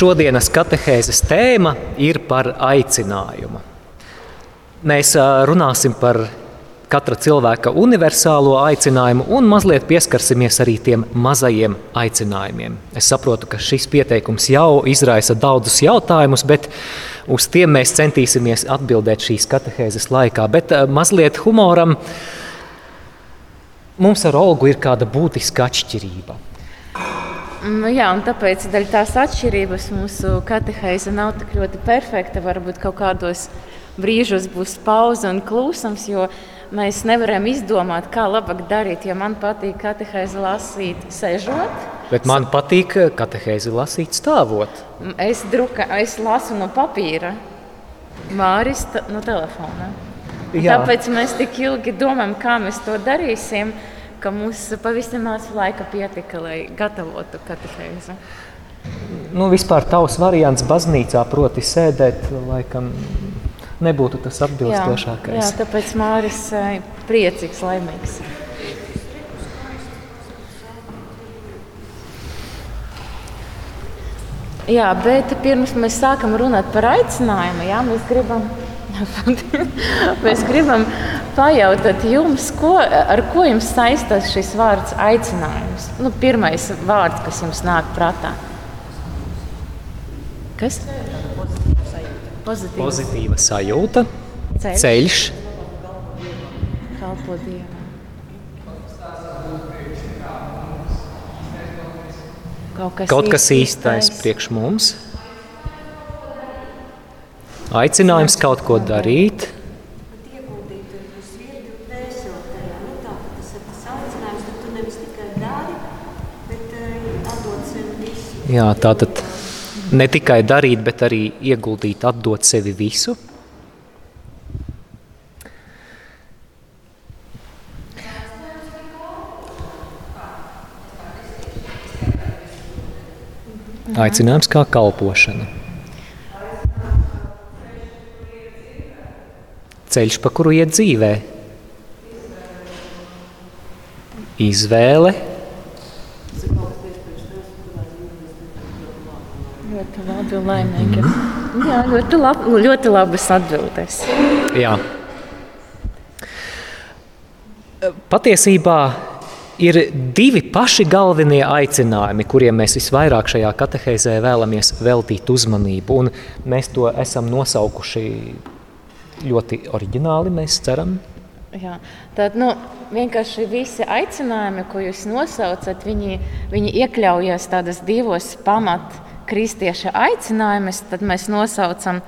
Šodienas katehēzes tēma ir par aicinājumu. Mēs runāsim par katra cilvēka universālo aicinājumu un mazliet pieskarsimies arī tiem mazajiem aicinājumiem. Es saprotu, ka šis pieteikums jau izraisa daudzus jautājumus, bet uz tiem mēs centīsimies atbildēt šīs katehēzes laikā. Bet mazliet humoram mums ar Olgu ir kāda būtiska atšķirība. Mm, jā, un tāpēc tās atšķirības mūsu katehēze nav tik ļoti perfekta. Varbūt kaut kādos brīžos būs pauze un klusums, jo mēs nevaram izdomāt, kā labāk darīt. Jo man patīk katehēzi lasīt, sēžot. Bet man patīk katehēzi lasīt, stāvot. Es, druka, es lasu no papīra, Māris no telefona. Tāpēc mēs tik ilgi domājam, kā mēs to darīsim, ka mums pavisam maz laika pietika, lai gatavotu katehēzi. Nu, vispār tavs variants baznīcā, proti, sēdēt, laikam, nebūtu tas atbilstošākais. Jā, jā tāpēc Māris ir priecīgs, laimīgs. Jā, bet pirms mēs sākam runāt par aicinājumu, jā, mēs gribam, mēs gribam pajautāt jums, ko, ar ko jums saistās šis vārds aicinājums. Nu, pirmais vārds, kas jums nāk prātā. Kas? Pozitīva, Pozitīva sajūta, ceļš, ceļš. kalpo Dievam. Kaut kas, kaut kas īstais priekš mums. Aicinājums kaut ko darīt. Jā, tā tad ne tikai darīt, bet arī ieguldīt, atdot sevi visu. Aicinājums kā kalpošana. Ceļš, pa kuru iet dzīvē. Izvēle, Ļoti laimīgi. Mm. Jā, ļoti, lab, ļoti labas atbildes. Jā. Patiesībā ir divi paši galvenie aicinājumi, kuriem mēs visvairāk šajā katehēzē vēlamies veltīt uzmanību. Un mēs to esam nosaukuši ļoti oriģināli, mēs ceram. Jā, tad nu, vienkārši visi aicinājumi, ko jūs nosaucat, viņi, viņi iekļaujas tādos divos pamatos kristieša aicinājumus, tad mēs nosaucam,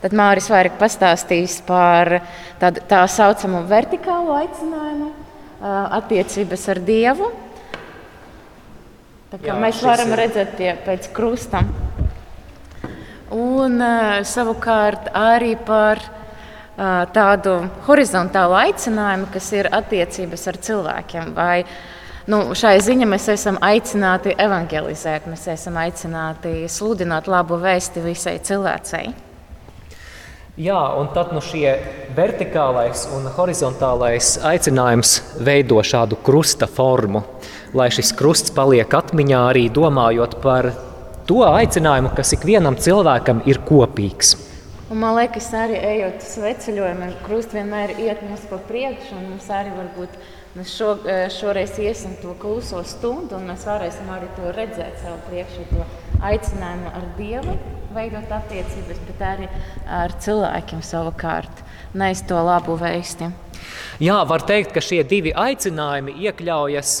tad Māris vairāk pastāstīs par tādu, tā saucamo vertikālo aicinājumu, attiecības ar Dievu. Tā kā Jā, mēs varam ir... redzēt pie, pēc krustam. Un savukārt arī par tādu horizontālu aicinājumu, kas ir attiecības ar cilvēkiem. Vai, Nu, šai ziņā mēs esam aicināti evangelizēt, mēs esam aicināti sludināt labu vēsti visai cilvēcei. Jā, un tad nu šie vertikālais un horizontālais aicinājums veido šādu krusta formu, lai šis krusts paliek atmiņā arī domājot par to aicinājumu, kas ikvienam cilvēkam ir kopīgs. Un man liekas, arī ejot uz sveceļojumu, krusts vienmēr iet mums pa priekšu, un mums arī varbūt būt Mēs šo, e, šoreiz iesim to kluso stundu, un mēs varēsim arī to redzēt sev priekšā, to aicinājumu ar Dievu, veidot attiecības, bet arī ar cilvēkiem savukārt nes to labu vēsti. Jā, var teikt, ka šie divi aicinājumi iekļaujas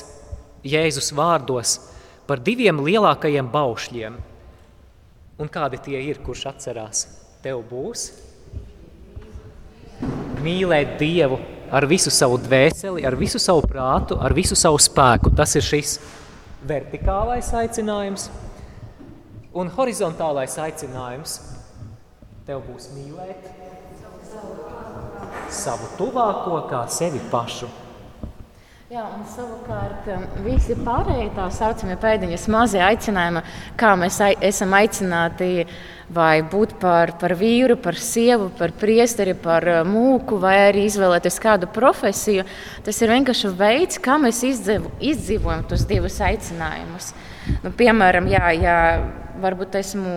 Jēzus vārdos par diviem lielākajiem baušļiem. Un kādi tie ir, kurš atcerās? Tev būs mīlēt Dievu ar visu savu dvēseli, ar visu savu prātu, ar visu savu spēku. Tas ir šis vertikālais aicinājums. Un horizontālais aicinājums tev būs mīlēt savu tuvāko kā sevi pašu. Jā, un savukārt um, visi pārējie tā saucamie pēdiņas mazie aicinājumi, kā mēs esam aicināti vai būt par, par vīru, par sievu, par priesteri, par uh, mūku, vai arī izvēlēties kādu profesiju. Tas ir vienkārši veids, kā mēs izdzīvo, izdzīvojam tos divus aicinājumus. Nu, piemēram, jā, jā, varbūt esmu,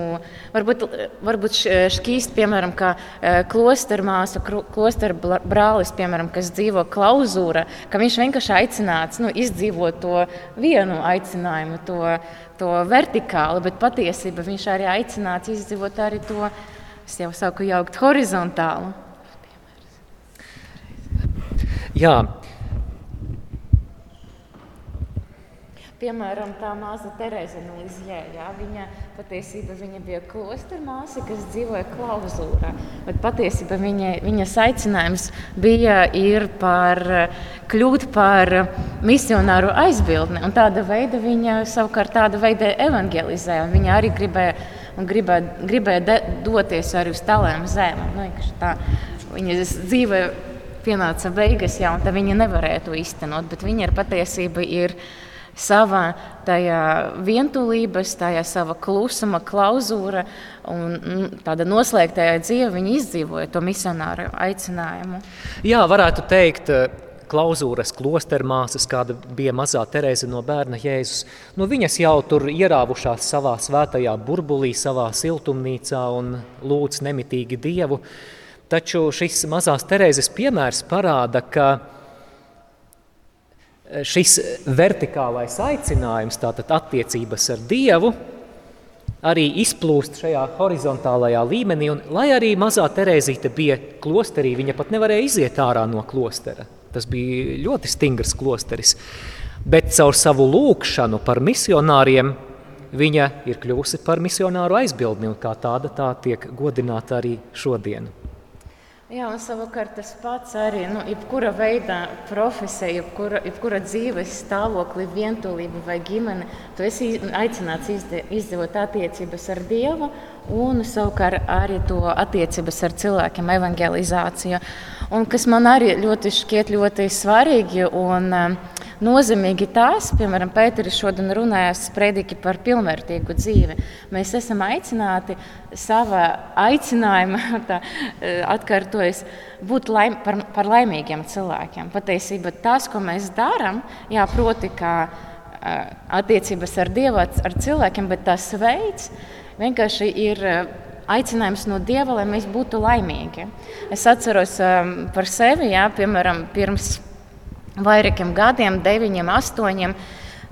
varbūt, varbūt šķīst, piemēram, kā klosteru māsa, klosteru brālis, piemēram, kas dzīvo klauzūra, ka viņš vienkārši aicināts nu, izdzīvot to vienu aicinājumu, to, to vertikāli, bet patiesībā viņš arī aicināts izdzīvot arī to, es jau saku, jaukt horizontālu. Jā, Piemēram, tā māsa Terēza no Lizjē. Viņa patiesībā viņa bija klostra māsa, kas dzīvoja klauzūrā. Bet patiesībā viņa, viņas aicinājums bija par kļūt par misionāru aizbildni. Un tāda veida viņa savukārt tāda veida evangelizēja. Viņa arī gribēja, gribēja, gribēja de, doties arī uz tālēm zemēm. Nu, tā, viņa dzīve pienāca beigas, jā, un viņa nevarēja to iztenot. Bet viņa ir patiesība ir savā tajā vientulības, tajā sava klusuma klauzūra un tāda noslēgtajā dzīve, viņi izdzīvoja to misionāru aicinājumu. Jā, varētu teikt, eh, klauzūras klostermāsas, kāda bija mazā Terēza no bērna Jēzus. Nu, viņas jau tur ierāvušās savā svētajā burbulī, savā siltumnīcā un lūdz nemitīgi Dievu. Taču šis mazās Terēzes piemērs parāda, ka šis vertikālais aicinājums, tātad attiecības ar Dievu, arī izplūst šajā horizontālajā līmenī. Un, lai arī mazā Terēzīte bija klosterī, viņa pat nevarēja iziet ārā no klostera. Tas bija ļoti stingrs klosteris. Bet caur savu lūkšanu par misionāriem viņa ir kļuvusi par misionāru aizbildni, un kā tāda tā tiek godināta arī šodien. Jā, un savukārt tas pats arī, nu, jebkura veida profesija, jebkura, jebkura dzīves stāvokli, vientulība vai ģimene, tu esi aicināts izdzīvot attiecības ar Dievu un savukārt arī to attiecības ar cilvēkiem, evangelizāciju. Un kas man arī ļoti šķiet ļoti svarīgi un uh, nozīmīgi tas, piemēram, Pēteris šodien runājās sprediķi par pilnvērtīgu dzīvi. Mēs esam aicināti savā aicinājumā, tā e, atkārtojas, būt laim, par, par laimīgiem cilvēkiem. Patiesībā tas, ko mēs darām, jā, proti, kā e, attiecības ar Dievu, ar cilvēkiem, bet tas veids vienkārši ir e, aicinājums no Dieva, lai mēs būtu laimīgi. Es atceros um, par sevi, jā, piemēram, pirms vairākiem gadiem, deviņiem, astoņiem.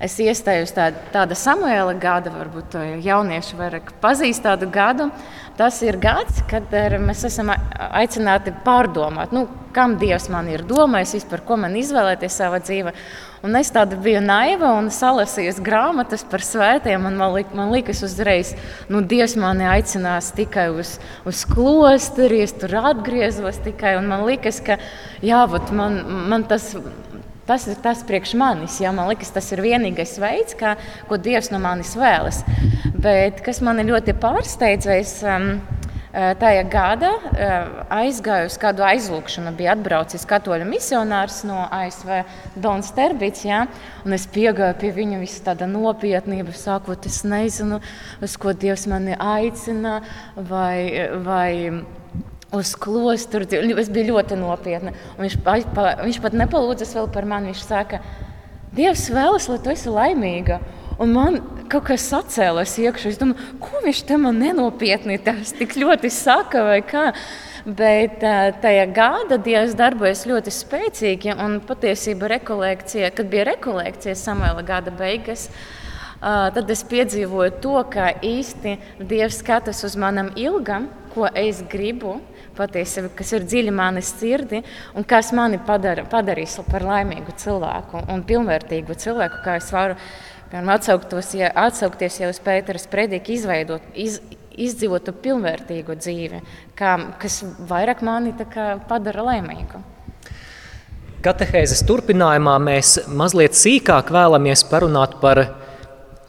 Es iestājos tā, tāda Samuēla gada, varbūt jaunieši vairāk pazīst tādu gadu. Tas ir gads, kad mēs esam aicināti pārdomāt, nu, kam Dievs man ir domājis, vispār, ko man izvēlēties savā dzīvē. Un es tāda biju naiva un salasīju grāmatas par svētiem. Man, li, man liekas, uzreiz, ka Dievs mani aicinās tikai uz, uz klosteri, es tur atgriezos tikai. Man liekas, ka jā, man, man tas Tas ir tas priekš manis. Ja? Man liekas, tas ir vienīgais veids, kā, ko Dievs no manis vēlas. Bet kas man ļoti pārsteidza, es um, eh, tajā gadā uh, aizgāju uz kādu aizlūgšanu. Bija atbraucis katoļu misionārs no ASV, Dons Terbits. Ja? Un es piegāju pie viņa visā tādā nopietnībā, sakot, es nezinu, uz ko Dievs mani aicina. Vai, vai, uz klostru. Es biju ļoti nopietna. Un viņš, pa, pa, viņš pat nepalūdzas vēl par mani. Viņš saka, Dievs vēlas, lai tu esi laimīga. Un man kaut kas sacēlās iekšā. Es domāju, ko viņš tam nenopietni tas tik ļoti saka vai kā. Bet tajā gada Dievs darbojas ļoti spēcīgi. Un patiesībā rekolekcija, kad bija rekolekcija Samuela gada beigas, tad es piedzīvoju to, ka īsti Dievs skatās uz manam ilgam, ko es gribu patiesība, kas ir dziļi manis sirdi un kas mani padara, padarīs par laimīgu cilvēku un pilnvērtīgu cilvēku, kā es varu atsauktos, ja, atsaukties jau uz Pēteras prediku, izveidot, iz, izdzīvot pilnvērtīgu dzīvi, kā, kas vairāk mani kā, padara laimīgu. Katehēzes turpinājumā mēs mazliet sīkāk vēlamies parunāt par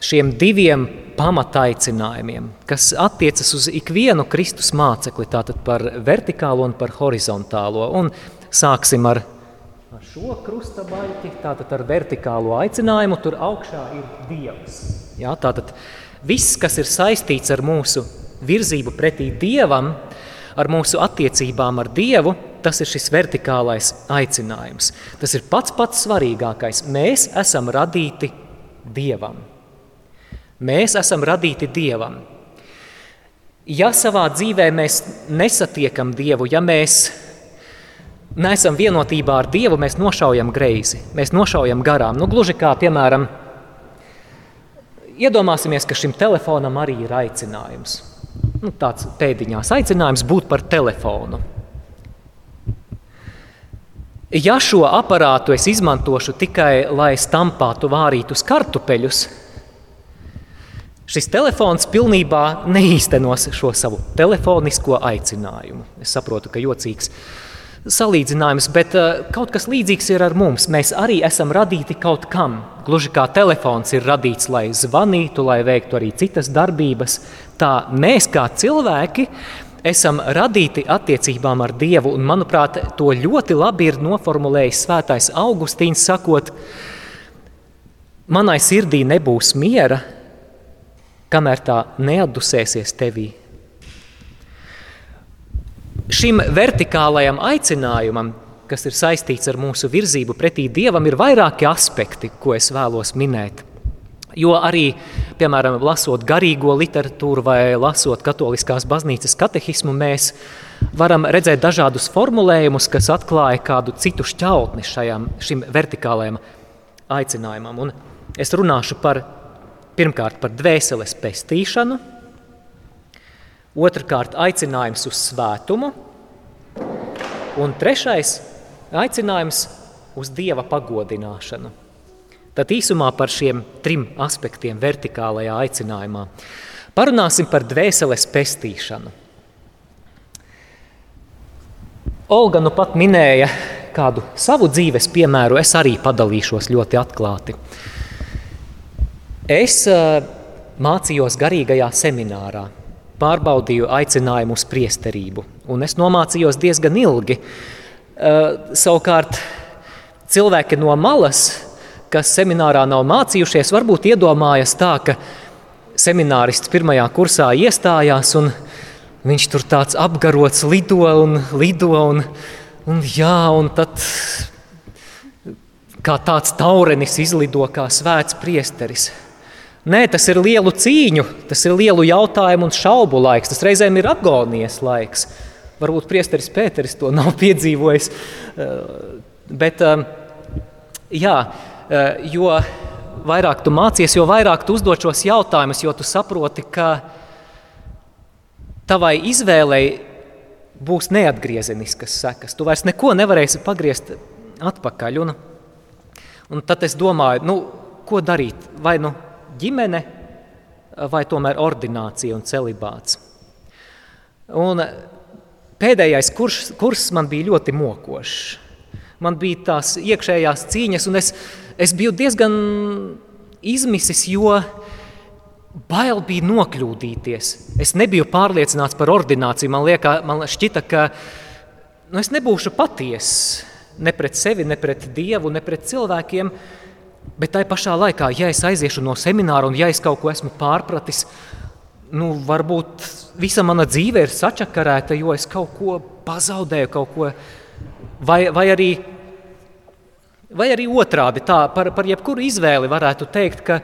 šiem diviem pamataicinājumiem, kas attiecas uz ikvienu Kristus mācekli, tātad par vertikālo un par horizontālo. Un sāksim ar, ar šo krusta baļķi, tātad ar vertikālo aicinājumu, tur augšā ir Dievs. Jā, tātad viss, kas ir saistīts ar mūsu virzību pretī Dievam, ar mūsu attiecībām ar Dievu, tas ir šis vertikālais aicinājums. Tas ir pats pats svarīgākais. Mēs esam radīti Dievam. Mēs esam radīti Dievam. Ja savā dzīvē mēs nesatiekam Dievu, ja mēs neesam vienotībā ar Dievu, mēs nošaujam greizi, mēs nošaujam garām. Nu, gluži kā, piemēram, iedomāsimies, ka šim telefonam arī ir aicinājums. Nu, tāds pēdiņās aicinājums būt par telefonu. Ja šo aparātu es izmantošu tikai, lai stampātu vārītus kartupeļus, Šis telefons pilnībā neīstenos šo savu telefonisko aicinājumu. Es saprotu, ka jocīgs salīdzinājums, bet uh, kaut kas līdzīgs ir ar mums. Mēs arī esam radīti kaut kam. Gluži kā telefons ir radīts, lai zvanītu, lai veiktu arī citas darbības, tā mēs kā cilvēki esam radīti attiecībām ar Dievu. Un, manuprāt, to ļoti labi ir noformulējis Svētais Augustīns, sakot, manai sirdī nebūs miera, kamēr tā neatdusēsies tevī. Šim vertikālajam aicinājumam, kas ir saistīts ar mūsu virzību pretī Dievam, ir vairāki aspekti, ko es vēlos minēt. Jo arī, piemēram, lasot garīgo literatūru vai lasot katoliskās baznīcas katehismu, mēs varam redzēt dažādus formulējumus, kas atklāja kādu citu šķautni šajam, šim vertikālajam aicinājumam. Un es runāšu par Pirmkārt, par dvēseles pestīšanu, otrkārt, aicinājums uz svētumu, un trešais - aicinājums uz dieva pagodināšanu. Tad īsumā par šiem trim aspektiem vertikālajā aicinājumā. Parunāsim par dvēseles pestīšanu. Olga nu pat minēja kādu savu dzīves piemēru, es arī padalīšos ļoti atklāti. Es mācījos garīgajā seminārā, pārbaudīju aicinājumu uz priesterību, un es nomācījos diezgan ilgi. Savukārt, cilvēki no malas, kas seminārā nav mācījušies, varbūt iedomājas tā, ka seminārists pirmajā kursā iestājās, un viņš tur tāds apgarots lido un lido, un, un jā, un tad kā tāds taurenis izlido kā svēts priesteris. Nē, tas ir lielu cīņu, tas ir lielu jautājumu un šaubu laiks, tas reizēm ir agonijas laiks. Varbūt priesteris Pēteris to nav piedzīvojis. Eh, bet, eh, jā, eh, jo vairāk tu mācies, jo vairāk tu uzdod šos jautājumus, jo tu saproti, ka tavai izvēlei būs neatgriezeniskas sekas. Tu vairs neko nevarēsi pagriezt atpakaļ. Un, un tad es domāju, nu, ko darīt? Vai nu ģimene vai tomēr ordinācija un celibāts. Un pēdējais kurs, kurs man bija ļoti mokošs. Man bija tās iekšējās cīņas, un es, es biju diezgan izmisis, jo bail bija nokļūdīties. Es nebiju pārliecināts par ordināciju. Man, liekā, man šķita, ka nu, es nebūšu patiess ne pret sevi, ne pret Dievu, ne pret cilvēkiem. Uh, Bet tajā pašā laikā, ja es aiziešu no semināra un ja es kaut ko esmu pārpratis, nu, varbūt visa mana dzīve ir sačakarēta, jo es kaut ko pazaudēju, kaut ko, vai, vai, arī, vai arī otrādi tā, par, par jebkuru izvēli varētu teikt, ka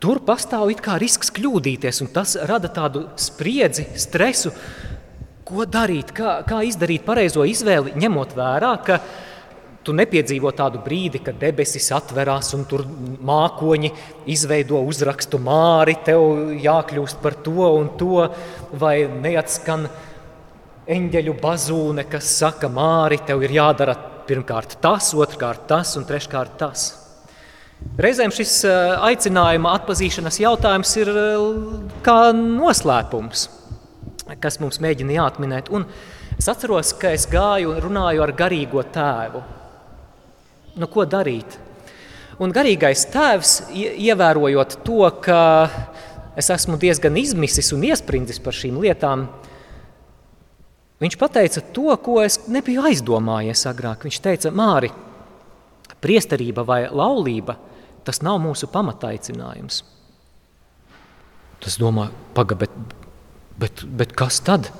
tur pastāv it kā risks kļūdīties, un tas rada tādu spriedzi, stresu, ko darīt, kā, kā izdarīt pareizo izvēli, ņemot vērā, ka Tu nepiedzīvo tādu brīdi, kad debesis atverās un tur mākoņi izveido uzrakstu māri, tev jākļūst par to un to, vai neatskan eņģeļu bazūne, kas saka, māri, tev ir jādara pirmkārt tas, otrkārt tas un treškārt tas. Reizēm šis eh, aicinājuma atpazīšanas jautājums ir eh, kā noslēpums, kas mums mēģina jāatminēt. Un es atceros, ka es gāju un runāju ar garīgo tēvu nu, ko darīt. Un garīgais tēvs, ievērojot to, ka es esmu diezgan izmisis un iesprindis par šīm lietām, viņš teica to, ko es nebiju aizdomājies agrāk. Viņš teica, Māri, priesterība vai laulība, tas nav mūsu pamataicinājums. Tas domā, paga, bet, bet, bet kas tad?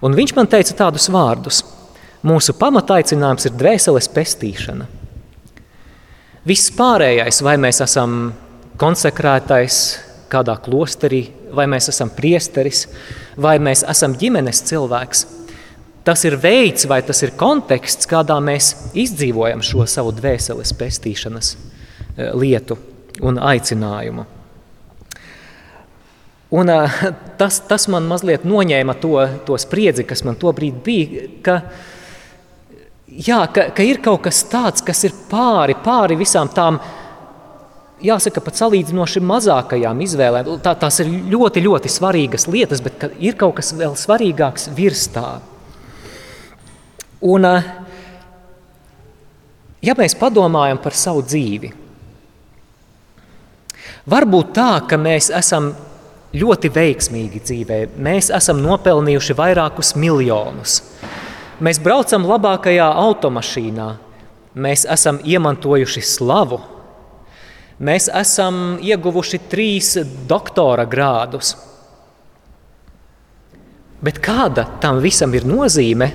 Un viņš man teica tādus vārdus – Mūsu pamataicinājums ir dvēseles pestīšana. Viss pārējais, vai mēs esam konsekrētais kādā klosterī, vai mēs esam priesteris, vai mēs esam ģimenes cilvēks. Tas ir veids vai tas ir konteksts, kādā mēs izdzīvojam šo savu dvēseles pestīšanas eh, lietu un aicinājumu. Un, eh, tas, tas man mazliet noņēma to, to spriedzi, kas man tobrīd bija, ka, jā, ka, ka ir kaut kas tāds, kas ir pāri, pāri visām tām jāsaka, pat salīdzinoši mazākajām izvēlēm. Tā, tās ir ļoti, ļoti svarīgas lietas, bet ir kaut kas vēl svarīgāks virs tā. Un, eh, ja mēs padomājam par savu dzīvi, varbūt tā, ka mēs esam ļoti veiksmīgi dzīvē, mēs esam nopelnījuši vairākus miljonus. Mēs braucam labākajā automašīnā, mēs esam iemantojuši slavu, mēs esam ieguvuši trīs doktora grādus. Bet kāda tam visam ir nozīme?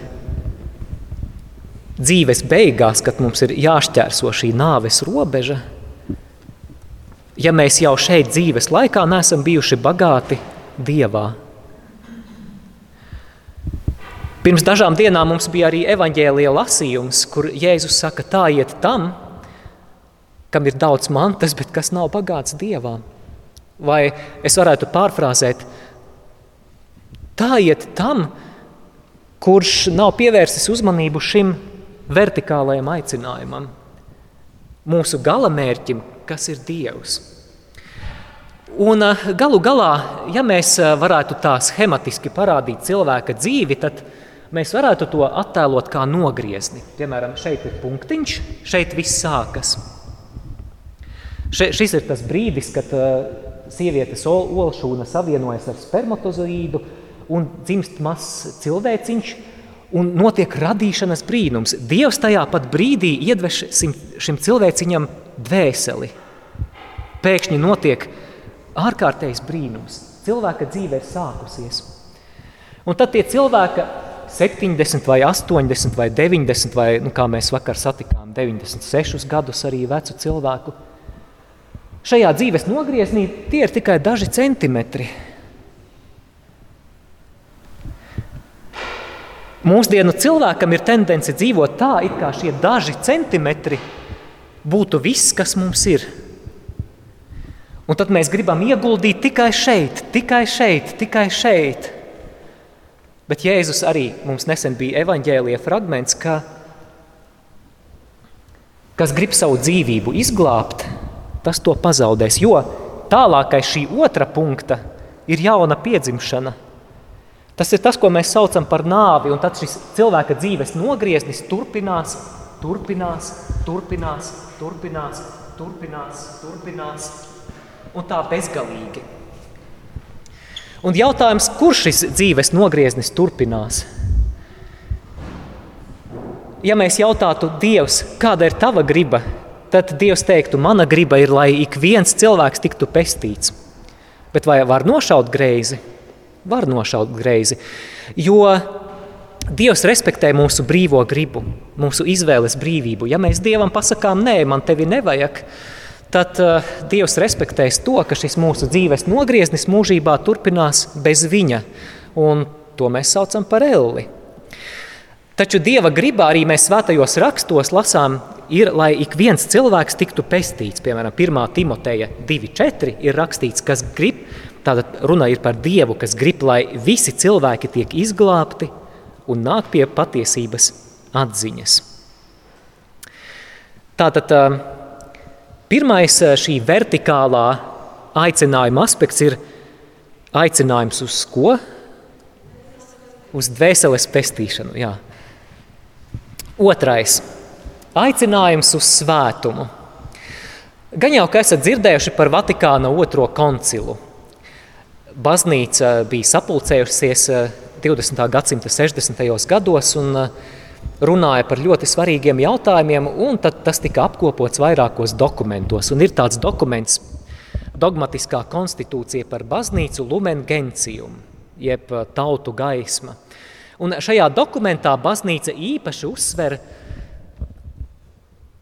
Dzīves beigās, kad mums ir jāšķērso šī nāves robeža, ja mēs jau šeit dzīves laikā neesam bijuši bagāti Dievā. Pirms dažām dienām mums bija arī evaņģēlīja lasījums, kur Jēzus saka, tā iet tam, kam ir daudz mantas, bet kas nav bagāts dievā. Vai es varētu pārfrāzēt, tā iet tam, kurš nav pievērsis uzmanību šim vertikālajam aicinājumam, mūsu galamērķim, kas ir Dievs. Un eh, galu galā, ja mēs eh, varētu tā schematiski parādīt cilvēka dzīvi, tad mēs varētu to attēlot kā nogriezni. Piemēram, šeit ir punktiņš, šeit viss sākas. Še, šis ir tas brīdis, kad uh, sievietes ol, olšūna savienojas ar spermatozoīdu un dzimst mazs cilvēciņš, un notiek radīšanas brīnums. Dievs tajā pat brīdī iedveš šim cilvēciņam dvēseli. Pēkšņi notiek ārkārtējs brīnums. Cilvēka dzīve ir sākusies. Un tad tie cilvēki, 70, vai 80, vai 90, vai nu, kā mēs vakar satikām, 96 gadus arī vecu cilvēku, šajā dzīves nogriezienī tie ir tikai daži centimetri. Mūsdienu cilvēkam ir tendence dzīvot tā, it kā šie daži centimetri būtu viss, kas mums ir. Un tad mēs gribam ieguldīt tikai šeit, tikai šeit, tikai šeit. Bet Jēzus arī mums nesen bija evaņģēlīja fragments, ka, kas grib savu dzīvību izglābt, tas to pazaudēs. Jo tālākais šī otra punkta ir jauna piedzimšana. Tas ir tas, ko mēs saucam par nāvi, un tad šis cilvēka dzīves nogrieznis turpinās, turpinās, turpinās, turpinās, turpinās, turpinās un tā bezgalīgi. Un jautājums, kurš šis dzīves nogrieznis turpinās? Ja mēs jautātu Dievs, kāda ir tava griba, tad Dievs teiktu, mana griba ir, lai ik viens cilvēks tiktu pestīts. Bet vai var nošaut greizi? Var nošaut greizi, jo Dievs respektē mūsu brīvo gribu, mūsu izvēles brīvību. Ja mēs Dievam pasakām, nē, man tevi nevajag, tad uh, Dievs respektēs to, ka šis mūsu dzīves nogrieznis mūžībā turpinās bez viņa, un to mēs saucam par elli. Taču Dieva gribā arī mēs svētajos rakstos lasām, ir, lai ik viens cilvēks tiktu pestīts. Piemēram, 1. Timoteja 2.4 ir rakstīts, kas grib, tātad runa ir par Dievu, kas grib, lai visi cilvēki tiek izglābti un nāk pie patiesības atziņas. Tātad pirmais šī vertikālā aicinājuma aspekts ir aicinājums uz ko? Uz dvēseles pestīšanu, jā. Otrais - aicinājums uz svētumu. Gan jau, ka esat dzirdējuši par Vatikāna otro koncilu. Baznīca bija sapulcējusies 20. Eh, gadsimta 60. gados un eh, runāja par ļoti svarīgiem jautājumiem, un tas tika apkopots vairākos dokumentos. Un ir tāds dokuments, dogmatiskā konstitūcija par baznīcu Lumen Gentium, jeb eh, tautu gaisma. Un šajā dokumentā baznīca īpaši uzsver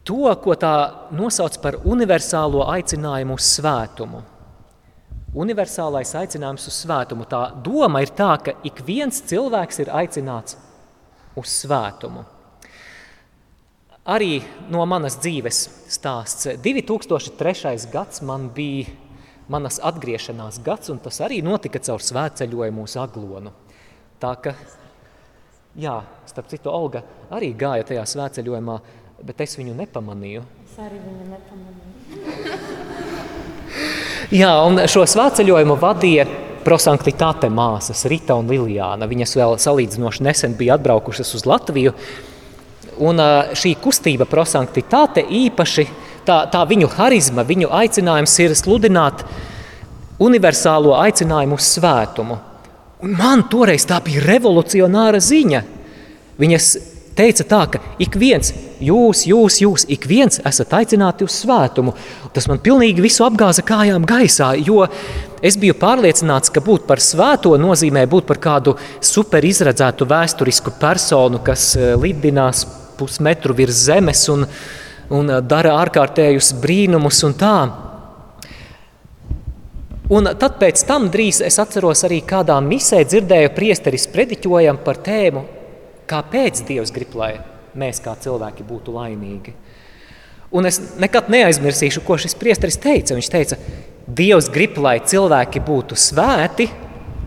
to, ko tā nosauc par universālo aicinājumu uz svētumu. Universālais aicinājums uz svētumu. Tā doma ir tā, ka ik viens cilvēks ir aicināts uz svētumu. Arī no manas dzīves stāsts. 2003. gads man bija manas atgriešanās gads, un tas arī notika caur svētceļojumu uz Aglonu. Tā ka, jā, starp citu, Olga arī gāja tajā svētceļojumā, bet es viņu nepamanīju. Es arī viņu nepamanīju. Jā, un šo svētceļojumu vadīja prosanktitāte māsas Rita un Liljāna. Viņas vēl salīdzinoši nesen bija atbraukušas uz Latviju. Un šī kustība prosanktitāte īpaši, tā, tā viņu harizma, viņu aicinājums ir sludināt universālo aicinājumu uz svētumu. Un man toreiz tā bija revolucionāra ziņa. Viņas teica tā, ka ik viens, jūs, jūs, jūs, ik viens esat aicināti uz svētumu. Tas man pilnīgi visu apgāza kājām gaisā, jo es biju pārliecināts, ka būt par svēto nozīmē būt par kādu super izredzētu vēsturisku personu, kas eh, lidinās pusmetru virs zemes un, un eh, dara ārkārtējus brīnumus un tā. Un tad pēc tam drīz es atceros arī kādā misē dzirdēju priesteris prediķojam par tēmu Kāpēc Dievs grib, lai mēs kā cilvēki būtu laimīgi? Un es nekad neaizmirsīšu, ko šis priesteris teica. Viņš teica, Dievs grib, lai cilvēki būtu svēti,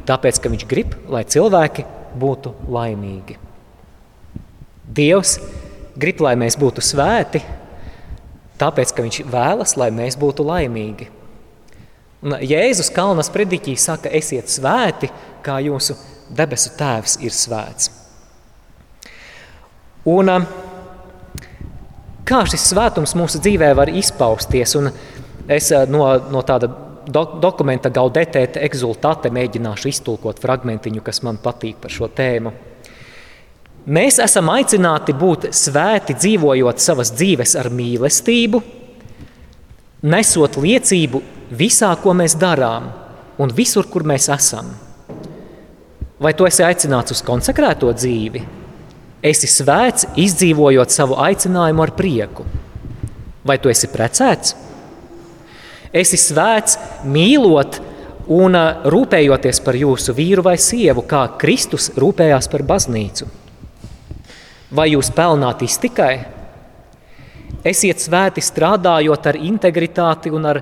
tāpēc, ka viņš grib, lai cilvēki būtu laimīgi. Dievs grib, lai mēs būtu svēti, tāpēc, ka viņš vēlas, lai mēs būtu laimīgi. Un Jēzus Kalnas prediķī saka, esiet svēti, kā jūsu debesu tēvs ir svēts. Un, um, kā šis svētums mūsu dzīvē var izpausties? Un es uh, no, no tāda do, dokumenta gaudetēt exultate mēģināšu iztulkot fragmentiņu, kas man patīk par šo tēmu. Mēs esam aicināti būt svēti, dzīvojot savas dzīves ar mīlestību, nesot liecību visā, ko mēs darām, un visur, kur mēs esam. Vai tu esi aicināts uz konsekrēto dzīvi? esi svēts, izdzīvojot savu aicinājumu ar prieku. Vai tu esi precēts? Esi svēts, mīlot un rūpējoties par jūsu vīru vai sievu, kā Kristus rūpējās par baznīcu. Vai jūs pelnāt iztikai? Esiet svēti strādājot ar integritāti un ar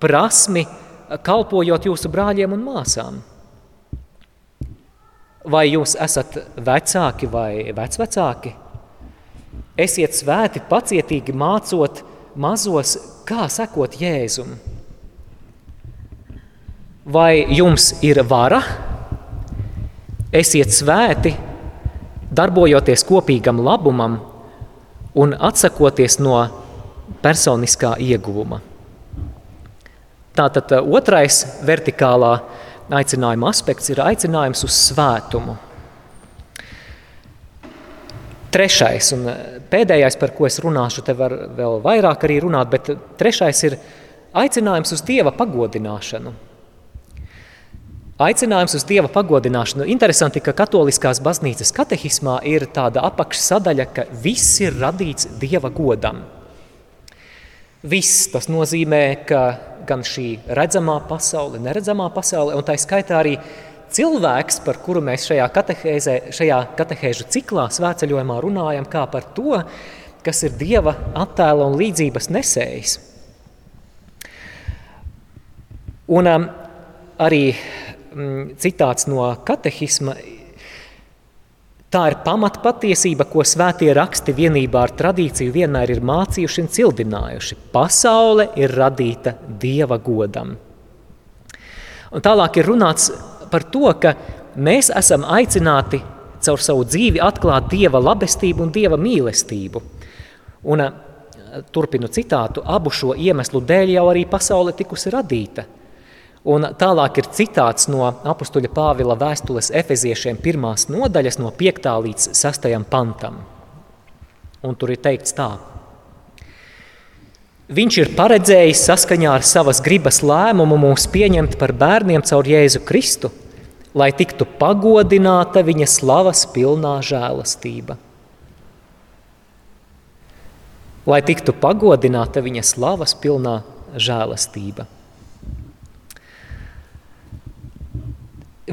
prasmi, kalpojot jūsu brāļiem un māsām. Vai jūs esat vecāki vai vecvecāki? Esiet svēti, pacietīgi mācot mazos, kā sekot Jēzum. Vai jums ir vara? Esiet svēti, darbojoties kopīgam labumam un atsakoties no personiskā ieguvuma. Tātad otrais vertikālā aicinājuma aspekts ir aicinājums uz svētumu. Trešais un pēdējais, par ko es runāšu, te var vēl vairāk arī runāt, bet trešais ir aicinājums uz Dieva pagodināšanu. Aicinājums uz Dieva pagodināšanu. Interesanti, ka katoliskās baznīcas katehismā ir tāda apakšsadaļa, ka viss ir radīts Dieva godam. Viss tas nozīmē, ka gan šī redzamā pasaule, neredzamā pasaule, un tā skaitā arī cilvēks, par kuru mēs šajā, šajā katehēžu ciklā svētceļojumā runājam, kā par to, kas ir Dieva attēla un līdzības nesējs. Un um, arī mm, citāts no katehisma Tā ir pamatpatiesība, ko svētie raksti vienībā ar tradīciju vienmēr ir mācījuši un cildinājuši. Pasaule ir radīta dieva godam. Un tālāk ir runāts par to, ka mēs esam aicināti caur savu dzīvi atklāt dieva labestību un dieva mīlestību. Un, turpinu citātu, abu šo iemeslu dēļ jau arī pasaule tikusi radīta – Un tālāk ir citāts no apakstuļa Pāvila vēstules efeziešiem, pirmās nodaļas, no 5. līdz 6. pantam. Un tur ir teikts tā. Viņš ir paredzējis saskaņā ar savas gribas lēmumu mūs pieņemt par bērniem caur Jēzu Kristu, lai tiktu pagodināta viņa slavas pilnā žēlastība. lai tiktu pagodināta viņa slavas pilnā žēlastība.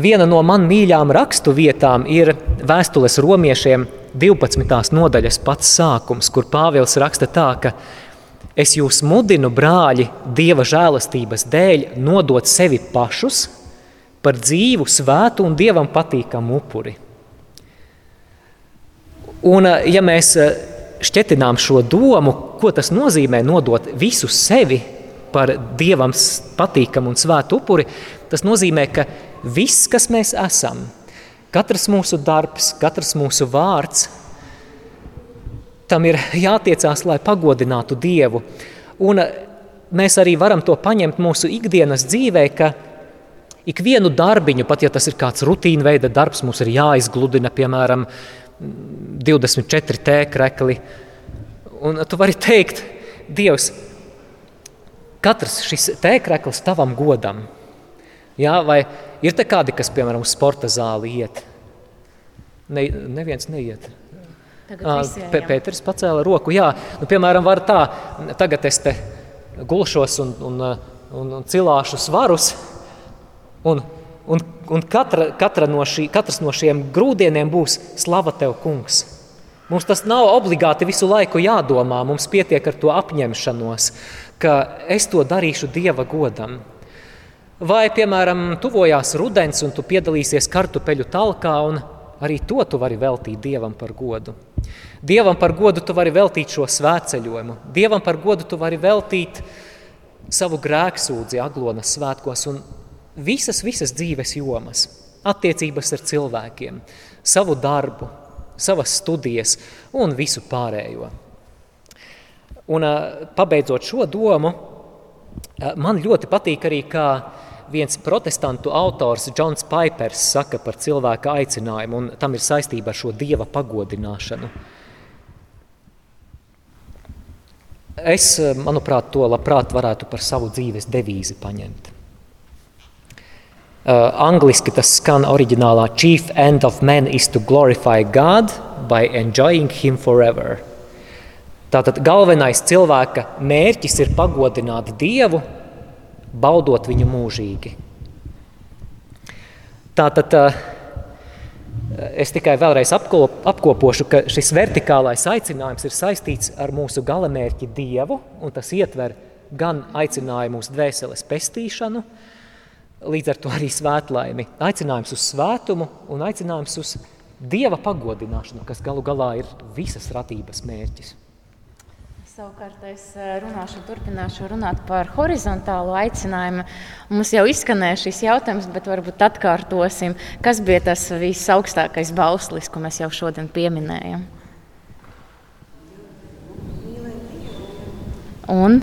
Viena no man mīļām rakstu vietām ir vēstules romiešiem 12. nodaļas pats sākums, kur Pāvils raksta tā, ka es jūs mudinu, brāļi, Dieva žēlastības dēļ nodot sevi pašus par dzīvu, svētu un Dievam patīkamu upuri. Un, ja mēs šķetinām šo domu, ko tas nozīmē nodot visu sevi par dievam patīkamu un svētu upuri, tas nozīmē, ka viss, kas mēs esam, katrs mūsu darbs, katrs mūsu vārds, tam ir jātiecās, lai pagodinātu Dievu. Un mēs arī varam to paņemt mūsu ikdienas dzīvē, ka ikvienu darbiņu, pat ja tas ir kāds rutīna veida darbs, mums ir jāizgludina, piemēram, 24 tēkrekli. Un tu vari teikt, Dievs, katrs šis tēkreklis tavam godam. Jā, vai ir te kādi, kas, piemēram, uz sporta zāli iet? Ne, neviens neiet. Pēters pacēla roku. Jā, nu, piemēram, var tā, tagad es te gulšos un, un, un, un cilāšu svarus, un Un, un katra, katra no šī, katrs no šiem grūdieniem būs slava tev, kungs. Mums tas nav obligāti visu laiku jādomā, mums pietiek ar to apņemšanos, ka es to darīšu Dieva godam. Vai, piemēram, tuvojās rudens un tu piedalīsies kartupeļu talkā, un arī to tu vari veltīt Dievam par godu. Dievam par godu tu vari veltīt šo svētceļojumu, Dievam par godu tu vari veltīt savu grēksūdzi Aglonas svētkos, un visas, visas dzīves jomas, attiecības ar cilvēkiem, savu darbu, savas studijas un visu pārējo. Un, pabeidzot šo domu, man ļoti patīk arī, kā viens protestantu autors, Džons Pipers, saka par cilvēka aicinājumu, un tam ir saistība ar šo dieva pagodināšanu. Es, manuprāt, to labprāt varētu par savu dzīves devīzi paņemt. Uh, angliski tas skan oriģinālā Chief end of man is to glorify God by enjoying him forever. Tātad galvenais cilvēka mērķis ir pagodināt Dievu, baudot viņu mūžīgi. Tātad uh, es tikai vēlreiz apkop, apkopošu, ka šis vertikālais aicinājums ir saistīts ar mūsu galamērķi Dievu, un tas ietver gan aicinājumu uz dvēseles pestīšanu, uh, līdz ar to arī svētlaimi. Aicinājums uz svētumu un aicinājums uz dieva pagodināšanu, kas galu galā ir visas ratības mērķis. Savukārt es eh, runāšu, turpināšu runāt par horizontālo aicinājumu. Mums jau izskanēja šis jautājums, bet varbūt atkārtosim, kas bija tas visaugstākais bauslis, ko mēs jau šodien pieminējam. Un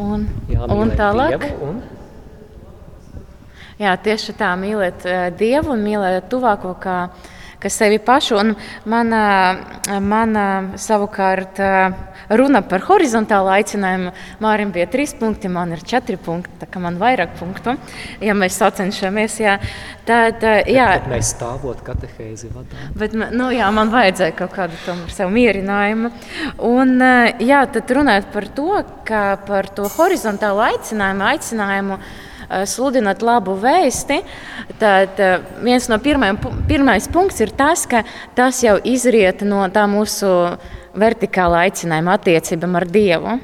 Un, Jā, un tālāk. Dievu, un... Jā, tieši tā, mīlēt uh, Dievu un mīlēt tuvāko kā, kā sevi pašu. Un mana, mana savukārt uh, runa par horizontālu aicinājumu. Mārim bija trīs punkti, man ir četri punkti, tā kā man vairāk punktu, ja mēs sacenšamies. Jā. Tad, jā. Bet, bet mēs stāvot katehēzi vadām. Bet, nu, jā, man vajadzēja kaut kādu tomēr sev mierinājumu. Un, jā, tad runājot par to, ka par to horizontālu aicinājumu, aicinājumu sludināt labu vēsti, tad viens no pirmajiem, pirmais punkts ir tas, ka tas jau izriet no tā mūsu vertikāla aicinājuma attiecībām ar Dievu.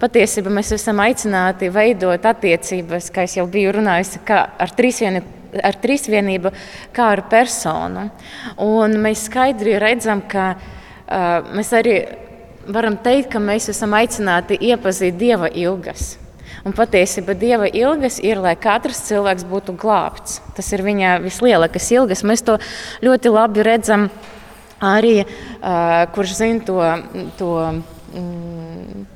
Patiesībā mēs esam aicināti veidot attiecības, kā jau biju runājusi, ar trīsvienību. Ar trīsvienību, kā ar personu. Un mēs skaidri redzam, ka uh, mēs arī varam teikt, ka mēs esam aicināti iepazīt Dieva ilgas. Un patiesībā Dieva ilgas ir, lai katrs cilvēks būtu glābts. Tas ir viņa vislielākais ilgas. Mēs to ļoti labi redzam arī kurš zina to. to mm,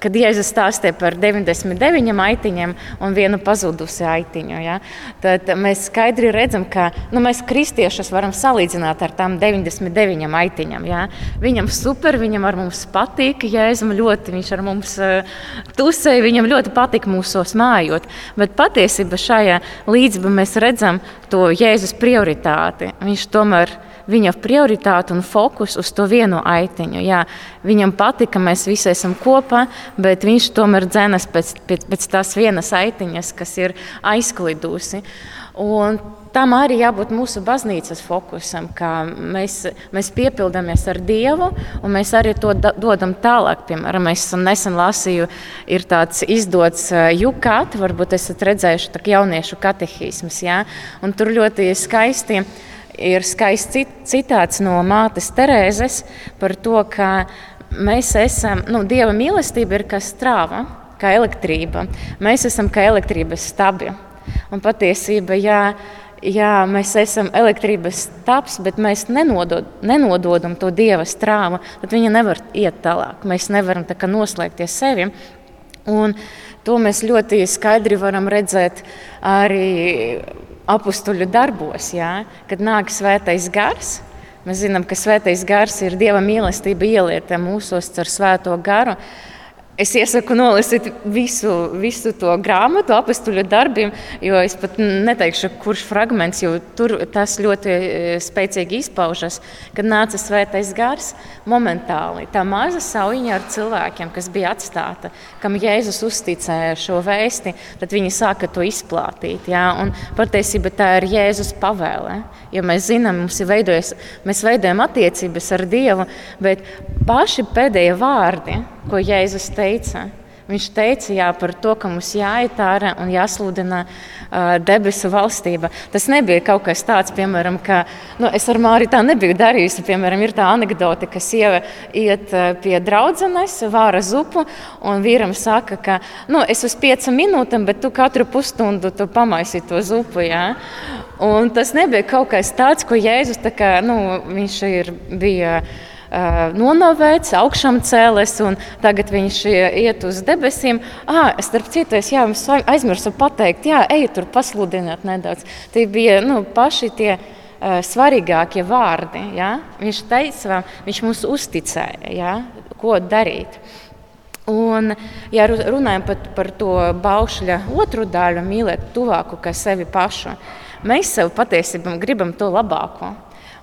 kad Jēzus stāstīja par 99 aitiņiem un vienu pazudusi aitiņu. Ja, tad mēs skaidri redzam, ka nu, mēs kristiešus varam salīdzināt ar tām 99 aitiņām. Ja. Viņam super, viņam ar mums patīk, Jēzum ļoti, viņš ar mums uh, tusēja, viņam ļoti patīk mūsos mājot. Bet patiesībā šajā līdzībā mēs redzam to Jēzus prioritāti. Viņš tomēr ir viņa prioritāti un fokusu uz to vienu aitiņu. Jā, viņam patīk, ka mēs visi esam kopā, bet viņš tomēr dzenas pēc, pēc, pēc tās vienas aitiņas, kas ir aizklidusi. Un tam arī jābūt mūsu baznīcas fokusam, ka mēs, mēs piepildamies ar Dievu un mēs arī to dodam tālāk. Piemēram, es nesen lasīju, ir tāds izdots jukāt, varbūt esat redzējuši jauniešu katehismas, ja? un tur ļoti skaisti ir skaists citāts no mātes Terēzes par to, ka mēs esam, nu, Dieva mīlestība ir kā strāva, kā elektrība. Mēs esam kā elektrības stabi. Un patiesībā, jā, jā, mēs esam elektrības taps, bet mēs nenodod, nenododam to dieva strāvu, tad viņa nevar iet tālāk. Mēs nevaram tā noslēgties sevi. Un to mēs ļoti skaidri varam redzēt arī apstuļu darbos, jā, kad nāk svētais gars. Mēs zinām, ka svētais gars ir dieva mīlestība ielieta mūsos ar svēto garu. Es iesaku nolasīt visu, visu to grāmatu, apstuļu darbiem, jo es pat neteikšu, kurš fragments, jo tur tas ļoti e, spēcīgi izpaužas. Kad nāca svētais gars, momentāli tā maza saujiņa ar cilvēkiem, kas bija atstāta, kam Jēzus uzticēja šo vēsti, tad viņi sāka to izplātīt. Jā? Un patiesībā tā ir Jēzus pavēle. Jo mēs zinām, mums ir veidojas, mēs veidojam attiecības ar Dievu, bet paši pēdējie vārdi ko Jēzus teica. Viņš teica jā, par to, ka mums jāiet ārā un jāsludina uh, debesu valstība. Tas nebija kaut kas tāds, piemēram, ka nu, es ar Māri tā nebiju darījusi. Piemēram, ir tā anekdote, ka sieva iet pie draudzenes, vāra zupu, un vīram saka, ka nu, es uz piecām minūtēm, bet tu katru pusstundu tu pamaisi to zupu. Jā. Un tas nebija kaut kas tāds, ko Jēzus tā kā, nu, viņš ir, bija nonavēts, augšām cēlēs, un tagad viņš iet uz debesīm. Ah, starp citu, es jā, aizmirsu pateikt, jā, ejiet tur pasludināt nedaudz. Tie bija nu, paši tie svarīgākie vārdi. Ja? Viņš teica, viņš mums uzticēja, ja? ko darīt. Un, ja runājam par, par to baušļa otru daļu, mīlēt tuvāku kā sevi pašu, mēs sev patiesībā gribam to labāko.